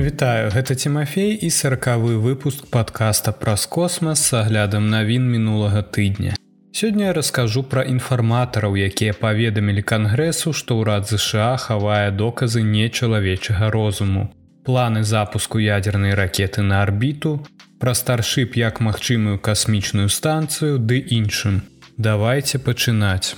Вітаю гэта Тимофей і сорокавы выпуск подкаста праз космас с аглядам навін мінулага тыдня. Сёння я раскажу пра інфарматараў, якія паведамілі кангрэсу, што ўрад ЗША хавае доказы нечалавечага розуму. Планы запуску ядернай ракеты на арбіту, пра старшып як магчымую касмічную станцыю ды іншым. Давайте пачынаць.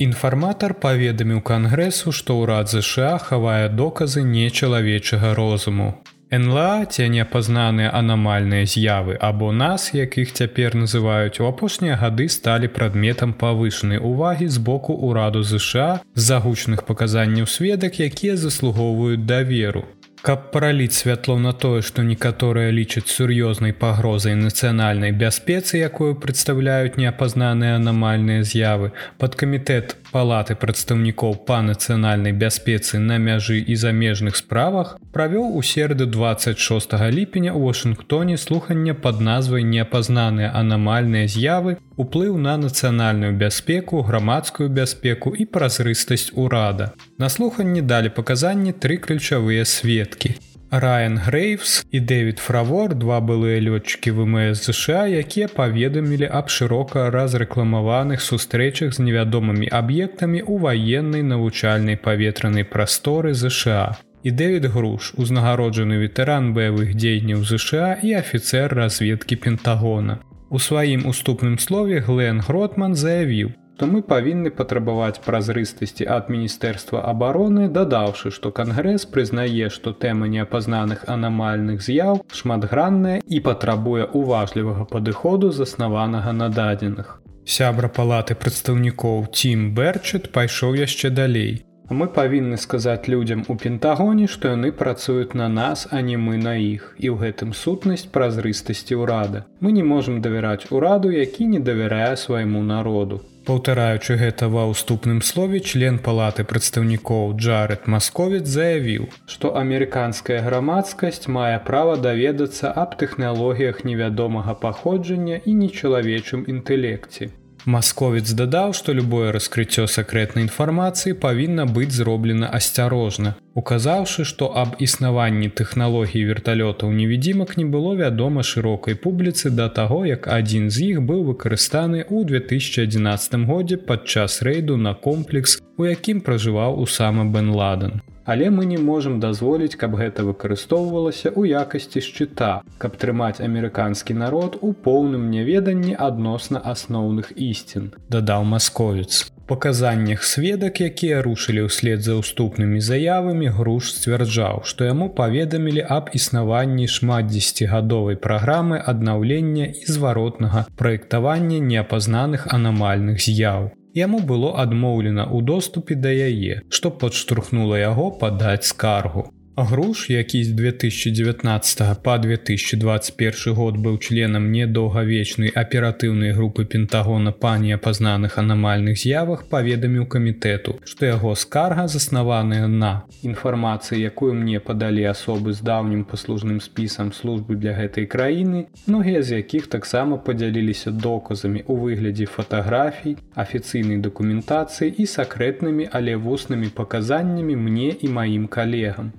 Інфарматар паведаміў кангрэсу, што ўрад ЗША хавае доказы нечалавечага розуму. НЛА ці неапазнаныя анамальныя з'явы або нас, якіх цяпер называюць у апошнія гады сталі прадметам павышанай увагі з боку ўраду ЗША з загучных паказанняў сведак, якія заслугоўваюць даверу. Каб параліць святло на тое, што некаторыя лічаць сур'ёзнай пагрозай нацыянальнай бяспецы, якую прадстаўляюць неапазнаныя анамальныя з'явы, падкамітэт палаты прадстаўнікоў па нацыянальнай бяспецы на мяжы і замежных справах правёў у серды 26 ліпеня ў Вашынгтоне слухання пад назвай неапазнаныя анамальныя з'явы уплыў на нацыянальную бяспеку, грамадскую бяспеку і празрыстасць урада. На слуханні далі паказанні тры ключавыя сведкі. Райан Грейвс і Дэвід Фравор, два былыя лётчыкі ВМС ЗША, якія паведамілі аб шырока разрэкламаваных сустрэчах з невядомымі аб'ектамі ў ваеннай навучальнай паветранай прасторы ЗША. І Дэвід Груш, узнагароджаны ветэран баявых дзеянняў ЗША і афіцэр разведкі Пентагона. У сваім уступным слове Глен Гротман заявіў, то мы павінны патрабаваць празрыстасці ад міністэрства абароны дадаўшы што кангрэс прызнае што тэма неапазнаных анамальных з'яў шматгранная і патрабуе уважлівага падыходу заснаванага на дадзеных. Сябра палаты прадстаўнікоў тим берчет пайшоў яшчэ далей. Мы павінны сказаць людзям у пентагоне што яны працуюць на нас а не мы на іх і ў гэтым сутнасць празрыстасці ўрада. Мы не можемм давяраць ураду які не давярае свайму народу Паўтараючы гэта ва ўступным слове член палаты прадстаўнікоў Джаред Масковец заявіў, што амерыканская грамадскасць мае права даведацца аб тэхналогіях невядомага паходжання і нечалавечым інтэлекце. Масковец дадаў, што любое раскрыццё сакрэтнай інфармацыі павінна быць зроблена асцярожна. Указаўшы, што аб існаванні тэхналогій верталётаў невідзімак не было вядома шырокай публіцы да таго, як адзін з іх быў выкарыстаны ў 2011 годзе падчас рэйду на комплекс, у якім пражываў у сама Бен Ладен але мы не можам дазволіць, каб гэта выкарыстоўвалася ў якасці шчыта, каб трымаць амерыканскі народ у поўным няведанні адносна асноўных ісцін, дадаў масковец. Паказаннях сведак, якія рушылі ўслед за ўступнымі заявамі груш сцвярджаў, што яму паведамілі аб існаванні шмат дзесяцігадовай праграмы аднаўлення і зваротнага праектавання неапазнаных анамальных з'яў. Яму было адмоўлена ў доступе да яе, што падштурхнула яго падаць скаргу. Груш, які з 2019 па 2021 год быў членам недоўгавечнай аператыўнай групы пентагона па неапазнаных анамальных з'явах паведаміў камітэту, што яго скарга заснаваная на інфармацыі, якую мне падалі асобы з даўнім паслужным спісам службы для гэтай краіны, многія з якіх таксама падзяліліся доказамі ў выглядзе фатаграфій, афіцыйнай дакументацыі і сакрэтнымі, але вуснымі паказаннямі мне і маім калегам.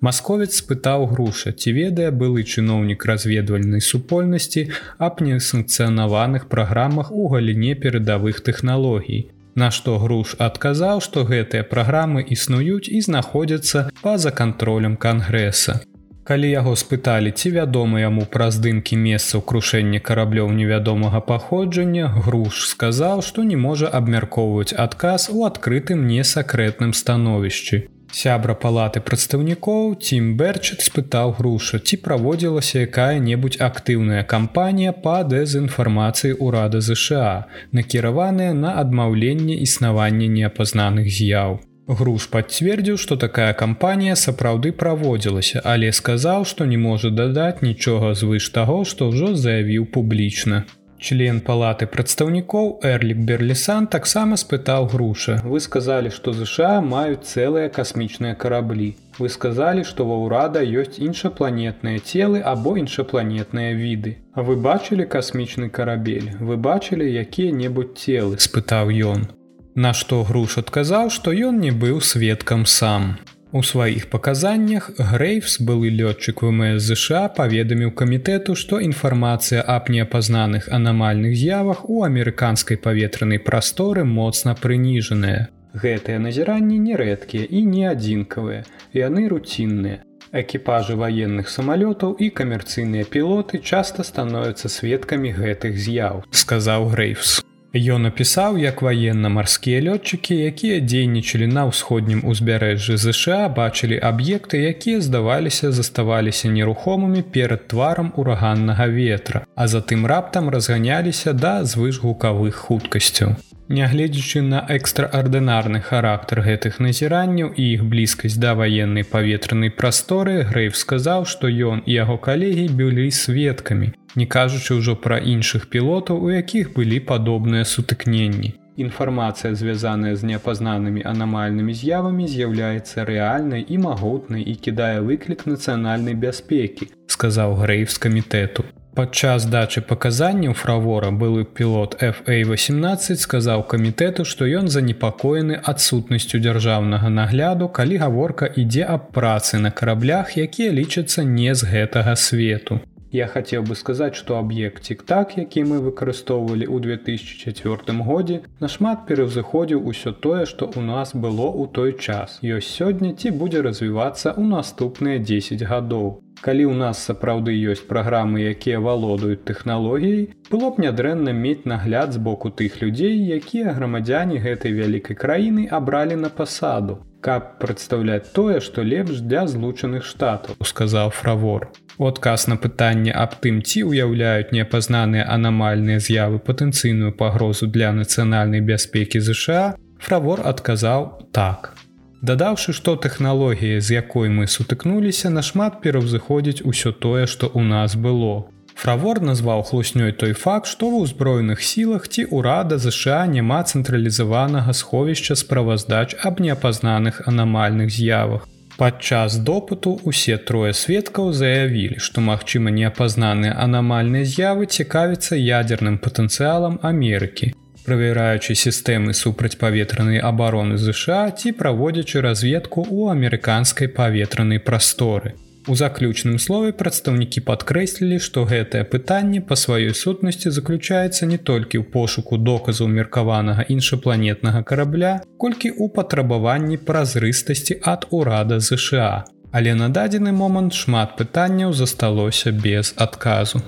Масковец спытаў груша, ці ведае былы чыноўнік разведвальнай супольнасці аб несанкцыянаваных праграмах у галіне перадавых тэхналогій. Нашто груш адказаў, што гэтыя праграмы існуюць і знаходзяцца па-за кантролем кангрэса. Калі яго спыталі, ці вядома яму пра здымкі месцаў крушэння караблёў невядомага паходжання, груш сказаў, што не можа абмяркоўваць адказ у адкрытым несакрэтным становішчы. Сябра палаты прадстаўнікоў Тім Берчыт спытаў груша, ці праводзілася якая-небудзь актыўная кампанія па дэзінфармацыі ўрада ЗША, накіраваная на адмаўленне існавання неапазнаных з'яў. Груш пацвердзіў, што такая кампанія сапраўды праводзілася, але сказаў, што не можа дадаць нічога звыш таго, што ўжо заявіў публічна. Член палаты прадстаўнікоў Эрлік Берлісан таксама спытаў груша. Вы сказалі, што ЗША маюць цэлыя касмічныя караблі. Вы сказалі, што ва ўрада ёсць іншапланетныя целы або іншапланетныя віды. А вы бачылі касмічны карабель, вы бачылі якія-небудзь целы, спытаў ён. Нашто груш адказаў, што ён не быў сведкам сам. У сваіх паказаннях Грейвс былы лётчык ВМС ЗША паведаміў камітэту, што інфармацыя аб неапазнаных анамальных з'явах у амерыканскай паветранай прасторы моцна прыніжаная. Гэтыя назіранні нерэдкія і не адзінкавыя, яны руцінныя. Экіпажы ваенных самалётаў і камерцыйныя пілоты часта становяцца сведкамі гэтых з'яў, сказаў Грейвс. Ён напісаў, як ваенна-марскія лётчыкі, якія дзейнічалі на ўсходнім узбярэжжы ЗША, бачылі аб'екты, якія здаваліся заставаліся нерухомымі перад тварам ураганнага ветра, а затым раптам разганяліся да звышгукавых хуткасцяў. Нягледзячы на экстраардынарны характар гэтых назіранняў і іх блізкасць да ваеннай паветранай прасторы, Грэйв сказаў, што ён і яго калегі былі сведкамі, не кажучы ўжо пра іншых пілотаў, у якіх былі падобныя сутыкненні. Інфармацыя, звязаная з неапазнанымі анамальнымі з'явамі, з'яўляецца рэальнай і магутнай і кідае выклік нацыянальнай бяспекі, сказаў Грэйв з камітэту. Падчас дачы паказанняў фравора былы пілот FA18 сказаў камітэту, што ён занепакоены адсутнасцю дзяржаўнага нагляду, калі гаворка ідзе аб працы на караблях, якія лічацца не з гэтага свету. Я хацеў бы сказаць, што аб'ект цік-так, які мы выкарыстоўвалі ў 2004 годзе, нашмат пераўзыходзіў усё тое, што ў нас было ў той час. Ёсць сёння ці будзе развівацца ў наступныя 10 гадоў. Калі ў нас сапраўды ёсць праграмы, якія валодаюць тэхналогіяй, было б нядрэнна мець нагляд з боку тых людзей, якія грамадзяне гэтай вялікай краіны абралі на пасаду, каб прадстаўляць тое, што лепш для злучаных штатаў, сказаў фравор. У адказ на пытанне аб тым ці ўяўляюць неапазнаныя анамальныя з'явы патэнцыйную пагрозу для нацыянальнай бяспекі ЗША, фравор адказаў так. Дадаўшы, што тэхналогія, з якой мы сутыкнуліся, нашмат пераўзыходзіць усё тое, што ў нас было. Фравор назваў хлуснёй той факт, што ва ўзброеных сілах ці ўрада ЗША няма цэнтралізаванага сховішча справаздач аб неапазнаных анамальных з'явах. Падчас допыту усе трое сведкаў заявілі, што магчыма неапазнаныя анамальныя з'явы цікавіцца ядерным патэнцыялам Амерыкі, правяраючы сістэмы супрацьпаветранай абароны ЗША ці праводзячы разведку ў амерыканскай паветранай прасторы. У заключным слове прадстаўнікі падкрэслілі, што гэтае пытанне па сваёй сутнасці заключаецца не толькі ў пошуку доказаў меркаванага іншапланетнага карабля, колькі ў патрабаванні празрыстасці ад урада ЗША. Але на дадзены момант шмат пытанняў засталося без адказу.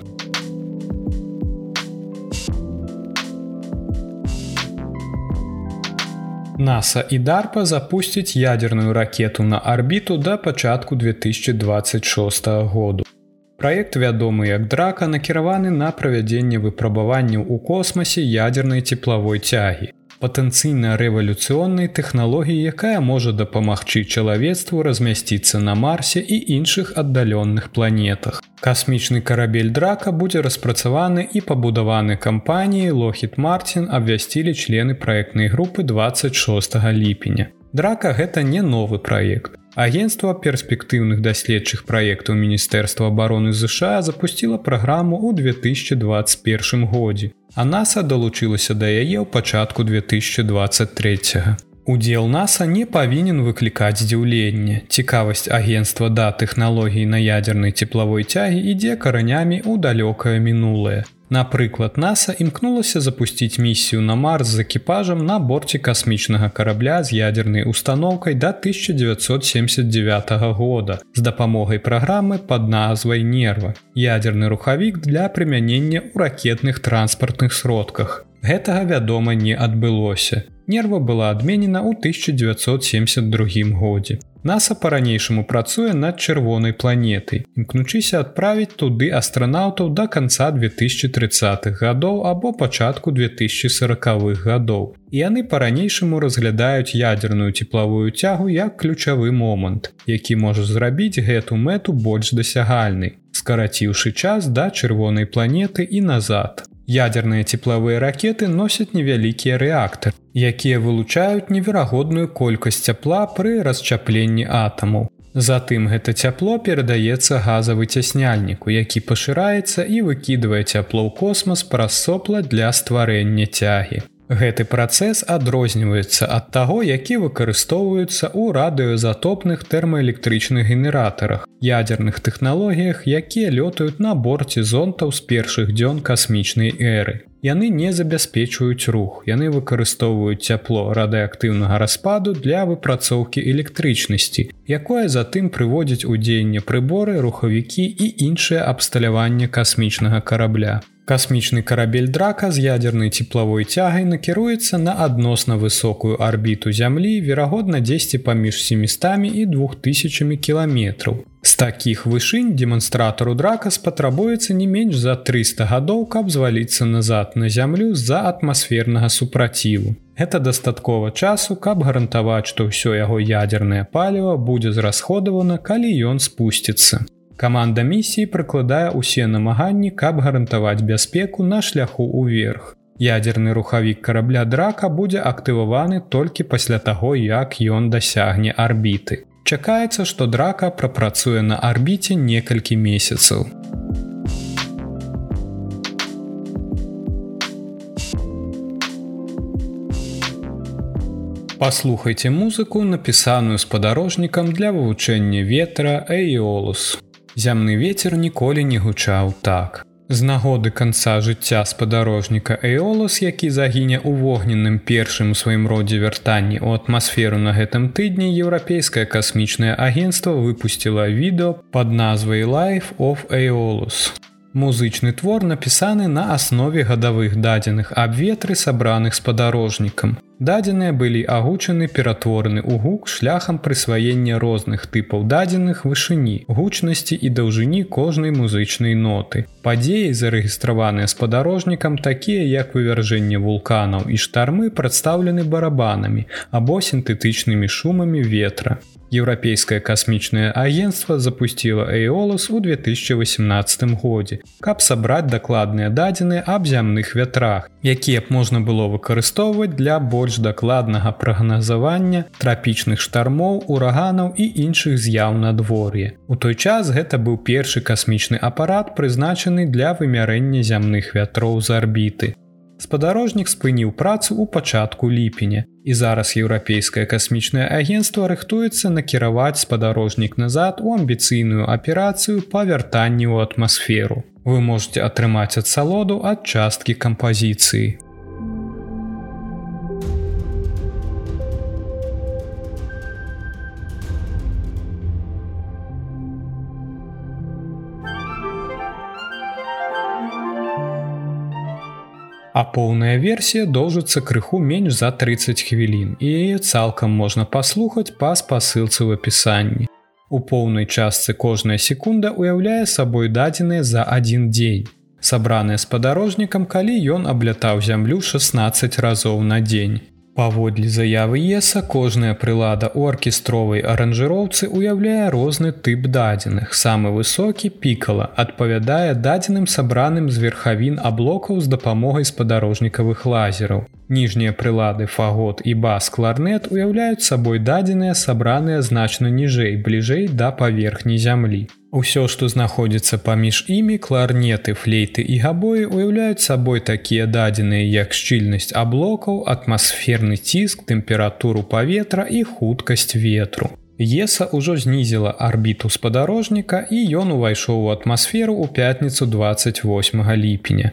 NASA і DARPа запусцяць ядерную ракету на арбіту да пачатку 2026 году. Праект вядомы як драка накіраваны на правядзенне выпрабаванняў у космасе ядернай цеплавой цягі патэнцыйна рэвалюцыённай тэхналогіі, якая можа дапамагчы чалавецтву размясціцца на марсе і іншых аддаленных планетах. Касмічны карабель драка будзе распрацаваны і пабудаваны кампаніяй Лохід Мартин абвясцілі члены праектнай групы 26 ліпеня. Драка гэта не новы праект. Агенцтва перспектыўных даследчых праектаў міністэрства обороны ЗША запусціла праграму ў 2021 годзе. А NASAа далучылася да яе ў пачатку 2023. Удзел NASAа не павінен выклікаць здзіўленне. Цікавасць агенства да тэхналогій на ядернай цеплавой цягі ідзе каранямі ў далёкае мінулае. Напрыклад, NASAа імкнулася запусціць місію на Марс з экіпажам на борце касмічнага карабля з ядернай установкай да 1979 года з дапамогай праграмы под назвай нерва. Ядерны рухавік для прымянення ў ракетных транспартных сродках. Гэтага вядома не адбылося. Нерва была адменена ў 1972 годзе. NASAа па-ранейшаму працуе над чырвонай планетай, імкнучыся адправіць туды астранаўтаў да канца 2030х гадоў або пачатку 2040х гадоў. І яны па-ранейшаму разглядаюць ядерную цеплавую цягу як ключавы момант, які можа зрабіць гэту мэту больш дасягальнай, скараціўшы час да чырвонай планеты і назад. Ядерныя цеплавыя ракеты носяць невялікія рэактары, якія вылучаюць неверагодную колькасць цяпла пры расчапленні атамаў. Затым гэта цяпло перадаецца газавы цясняльніку, які пашыраецца і выкідвае цяпло ў космас праз сопла для стварэння цягі. Гэты працэс адрозніваецца ад таго, які выкарыстоўваюцца ў радыёзатопных тэрмаэлектрычных генератарах, ядзерных тэхналогіях, якія лётаюць на борце зонтаў з першых дзён касмічнай эры. Яны не забяспечваюць рух. Яны выкарыстоўваюць цяпло радыактыўнага распаду для выпрацоўкі электрычнасці, якое затым прыводзіць у дзеянне прыборы, рухавікі і іншае абсталяванне касмічнага карабля. Касмічны карабель драка з ядзернай цеплавой цягай накіруецца на адносна высокую арбіту зямлі, верагодна 10 паміж 700 і 2000 кіламетраў. З такіх вышынь дэманстратару драка спатрабуецца не менш за 300 гадоў, каб зваліцца назад на зямлю з-за атмасфернага супраціву. Гэта дастаткова часу, каб гарантаваць, што ўсё яго ядзернае паліва будзе зрасходавана, калі ён спусціцца. Каманда місіі прыкладае ўсе намаганні, каб гарантаваць бяспеку на шляху ўверх. Ядерны рухавік карабля драка будзе актываваны толькі пасля таго, як ён дасягне арбіты. Чакаецца, што драка прапрацуе на арбіце некалькі месяцаў. Паслухайце музыку, напісаную спадарожнікам для вывучэння ветра Эйолус. Зямны ветер ніколі не гучаў так. З нагоды канца жыцця спадарожніка Эолас, які загіне ў вогненным першым у сваім родзе вяртанні ў атмасферу на гэтым тыдні еўрапейскае касмічнае агенцтва выпусціла відэо пад назвай Life of Эолус. Музычны твор напісаны на аснове гадавых дадзеных аб ветры сабраных спадарожнікам. Дадзеныя былі агучаны ператвораны ў гук шляхам прысваення розных тыпаў дадзеных вышыні, гучнасці і даўжыні кожнай музычнай ноты. Падзеі, зарэгістраваныя спадарожнікам, такія як вывяржэнне вулканаў і штармы прадстаўлены барабанамі або сінтэтычнымі шумамі ветра. Еўрапейскае касмічнае агенцтва запусціла Эолас у 2018 годзе, каб сабраць дакладныя дадзеныя аб зямных вятрах, якія б можна было выкарыстоўваць для больш дакладнага прагназавання трапічных штармоў, ураганаў і іншых з'яў надвор'е. У той час гэта быў першы касмічны апарат, прызначаны для вымярэння зямных вятроў з арбіты спадарожнік спыніў працу ў пачатку ліпеня і зараз еўрапейскае касмічнае агенцтва рыхтуецца накіраваць спадарожнік назад у амбіцыйную аперацыю па вяртанні ў атмасферу. Вы можете атрымаць ад салоду ад часткі кампазіцыі. А поўная версія доўжыцца крыху менш за 30 хвілін і яе цалкам можна паслухаць па спасылцы ў апісанні. У поўнай частцы кожная секунда ўяўляе сабой дадзеныя за адзін дзень. Сабраныя спадарожнікам, калі ён аблятаў зямлю 16 разоў на дзень. Паводле заявы еса кожная прылада ў аркестровай аранжыроўцы ўяўляе розны тып дадзеных. Самы высокі пікала адпавядае дадзеным сабраным з верхавін аблокаў з дапамогай спадарожнікавых лазераў. Ніжнія прылады фагот і бас кларнет уяўляюць сабой дадзеныя сабраныя значна ніжэй, бліжэй да паверхні зямлі. Усё, што знаходзіцца паміж імі кларнеты, флейты і габоі уяўляюць сабой такія дадзеныя як шчыльнасць аблокаў, атмасферны ціск, тэмпературу паветра і хуткасць ветру. Еса ўжо знізіла арбіту спадарожніка і ён увайшоў у атмасферу ў пятніцу 28 ліпеня.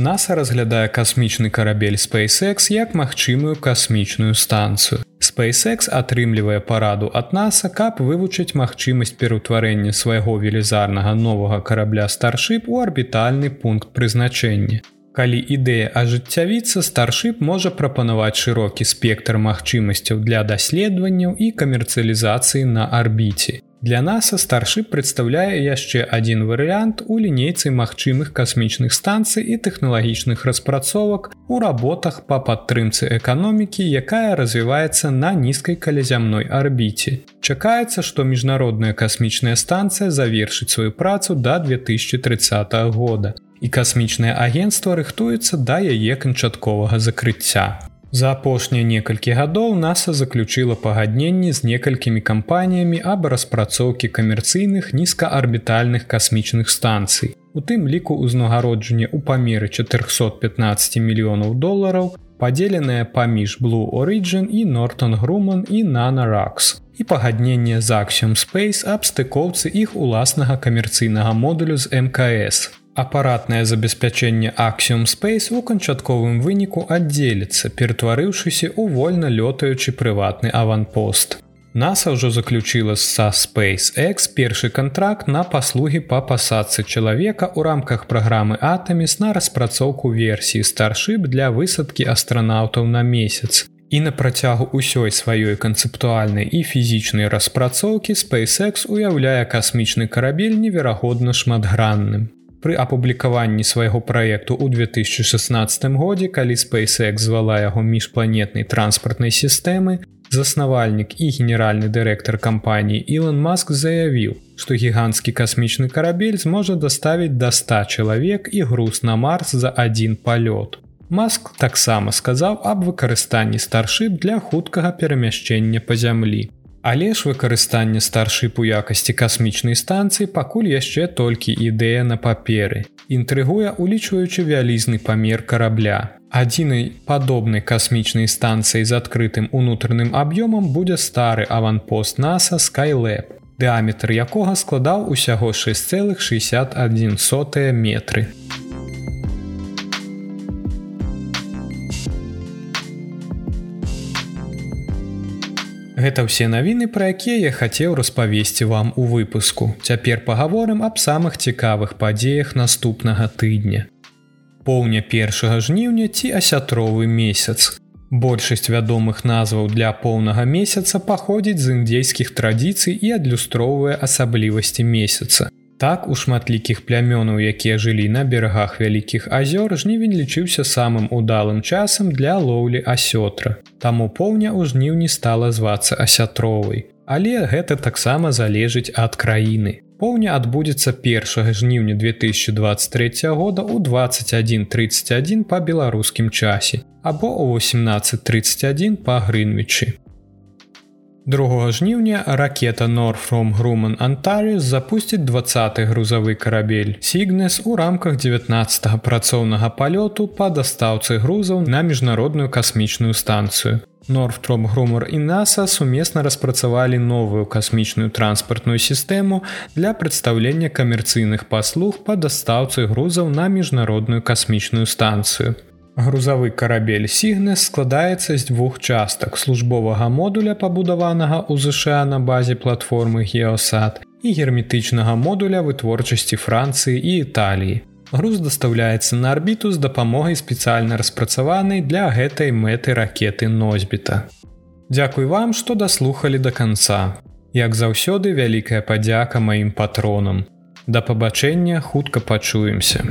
NASA разглядае касмічны карабель SpaceX як магчымую касмічную станцыю. SpaceX атрымлівае параду ад NASA, каб вывучыць магчымасць пераўтварэння свайго велізарнага новага карабля старship у арбітальны пункт прызначэння. Калі ідэя ажыццявіцца, старship можа прапанаваць шырокі спектр магчымасцяў для даследаванняў і камерцыялізацыі на арбіце. Для NASA старшы прадстаўляе яшчэ адзін варыянт у лінейцы магчымых касмічных станцый і тэхналагічных распрацовак у работах па падтрымцы эканомікі, якая развіваецца на нізкай калязямной арбіце. Чакаецца, што міжнародная касмічная станцыя завершыць сваю працу да 2030 года. І касмічнае агенцтва рыхтуецца да яе канчатковага закрыцця. За апошнія некалькі гадоў NASAа заключыла пагадненні з некалькімі кампаніямі аб распрацоўкі камерцыйных нізкаарбітальных касмічных станцый. У тым ліку ўзнагароджанне ў памеры 415 мільёнаў долараў, падзеленыя паміж Blue Origin і Нортон Груман і Нанаракс. І пагадненне з Axiom Space аб стыкоўцы іх уласнага камерцыйнага модулю з МКС апаратнае забеспячэнне Axiom Space у канчатковым выніку аддзеліцца, ператварыўшыся ў вольна лётаючы прыватны аванпост. NASA ўжо заключыла са SpaceX першы кантракт на паслугі па пасадцы чалавека ў рамках праграмы Атаміс на распрацоўку версіі старшып для высадкі астранаўтаў на месяц. І на працягу ўсёй сваёй канцэптуальнай і фізічнай распрацоўкі SpaceX уяўляе касмічны карабель неверагодна шматгранным. Пры апублікаванні свайго праекту ў 2016 годзе, калі SpaceX звала яго міжпланетнай транспартнай сістэмы, заснавальнік і генеральны дырэктар кампаніі Ілон Маск заявіў, што гіганцкі касмічны карабель зможа даставіць да 100 чалавек і груз на Марс за адзін палёт. Маск таксама сказаў аб выкарыстанні старшып для хуткага перамяшчэння па зямлі. Але ж выкарыстанне старшыпу якасці касмічнай станцыі пакуль яшчэ толькі ідэя на паперы. Інтрыгуе улічваючы вялізны памер карабля. Адзінай падобнай касмічнай станцыяй з адкрытым унутраным аб'ёмам будзе стары аванпост NASAа Skylab, дыаметр якога складаў усяго 6,61 сотыя метры. Гэта ўсе навіны, пра якія я хацеў распавесці вам у выпуску. Цяпер пагаворым аб самых цікавых падзеях наступнага тыдня. Поўня першага жніўня ці асятровы месяц. Большасць вядомых назваў для поўнага месяца паходзіць з індзейскіх традыцый і адлюстроўвае асаблівасці месяца. Так у шматлікіх плямёнаў, якія жылі на берагах вялікіх азёр, жнівень лічыўся самым удалым часам для лоўлі асётра. Таму поўня ў жніўні стала звацца асятровай. Але гэта таксама залежыць ад краіны. Поўня адбудзецца 1 жніўня 2023 года ў 2131 па беларускім часе або ў 1831 па Грынвічы. 2 жніўня ракета Норфром Груман Антарыус запусціць 20 грузавы карабель Сігнес у рамках 19 працоўнага палёту па дастаўцы грузаў на міжнародную касмічную станцыю. Норфтром Грумар і NASA сумесна распрацавалі новую касмічную транспартную сістэму для прадстаўлення камерцыйных паслуг па дастаўцы грузаў на міжнародную касмічную станцыю. Грузавы карабель Сігнес складаецца з двух частак службовага модуля пабудаванага ў ЗША на базе платформы Геосад і герметычнага модуля вытворчасці Францыі і Італіі. Груз дастаўляецца на арбіту з дапамогай спецыяльна распрацаванай для гэтай мэты ракеты носьбіта. Дзякуй вам, што даслухалі да канца. Як заўсёды вялікая падзяка маім патронам. Да пабачэння хутка пачуемся.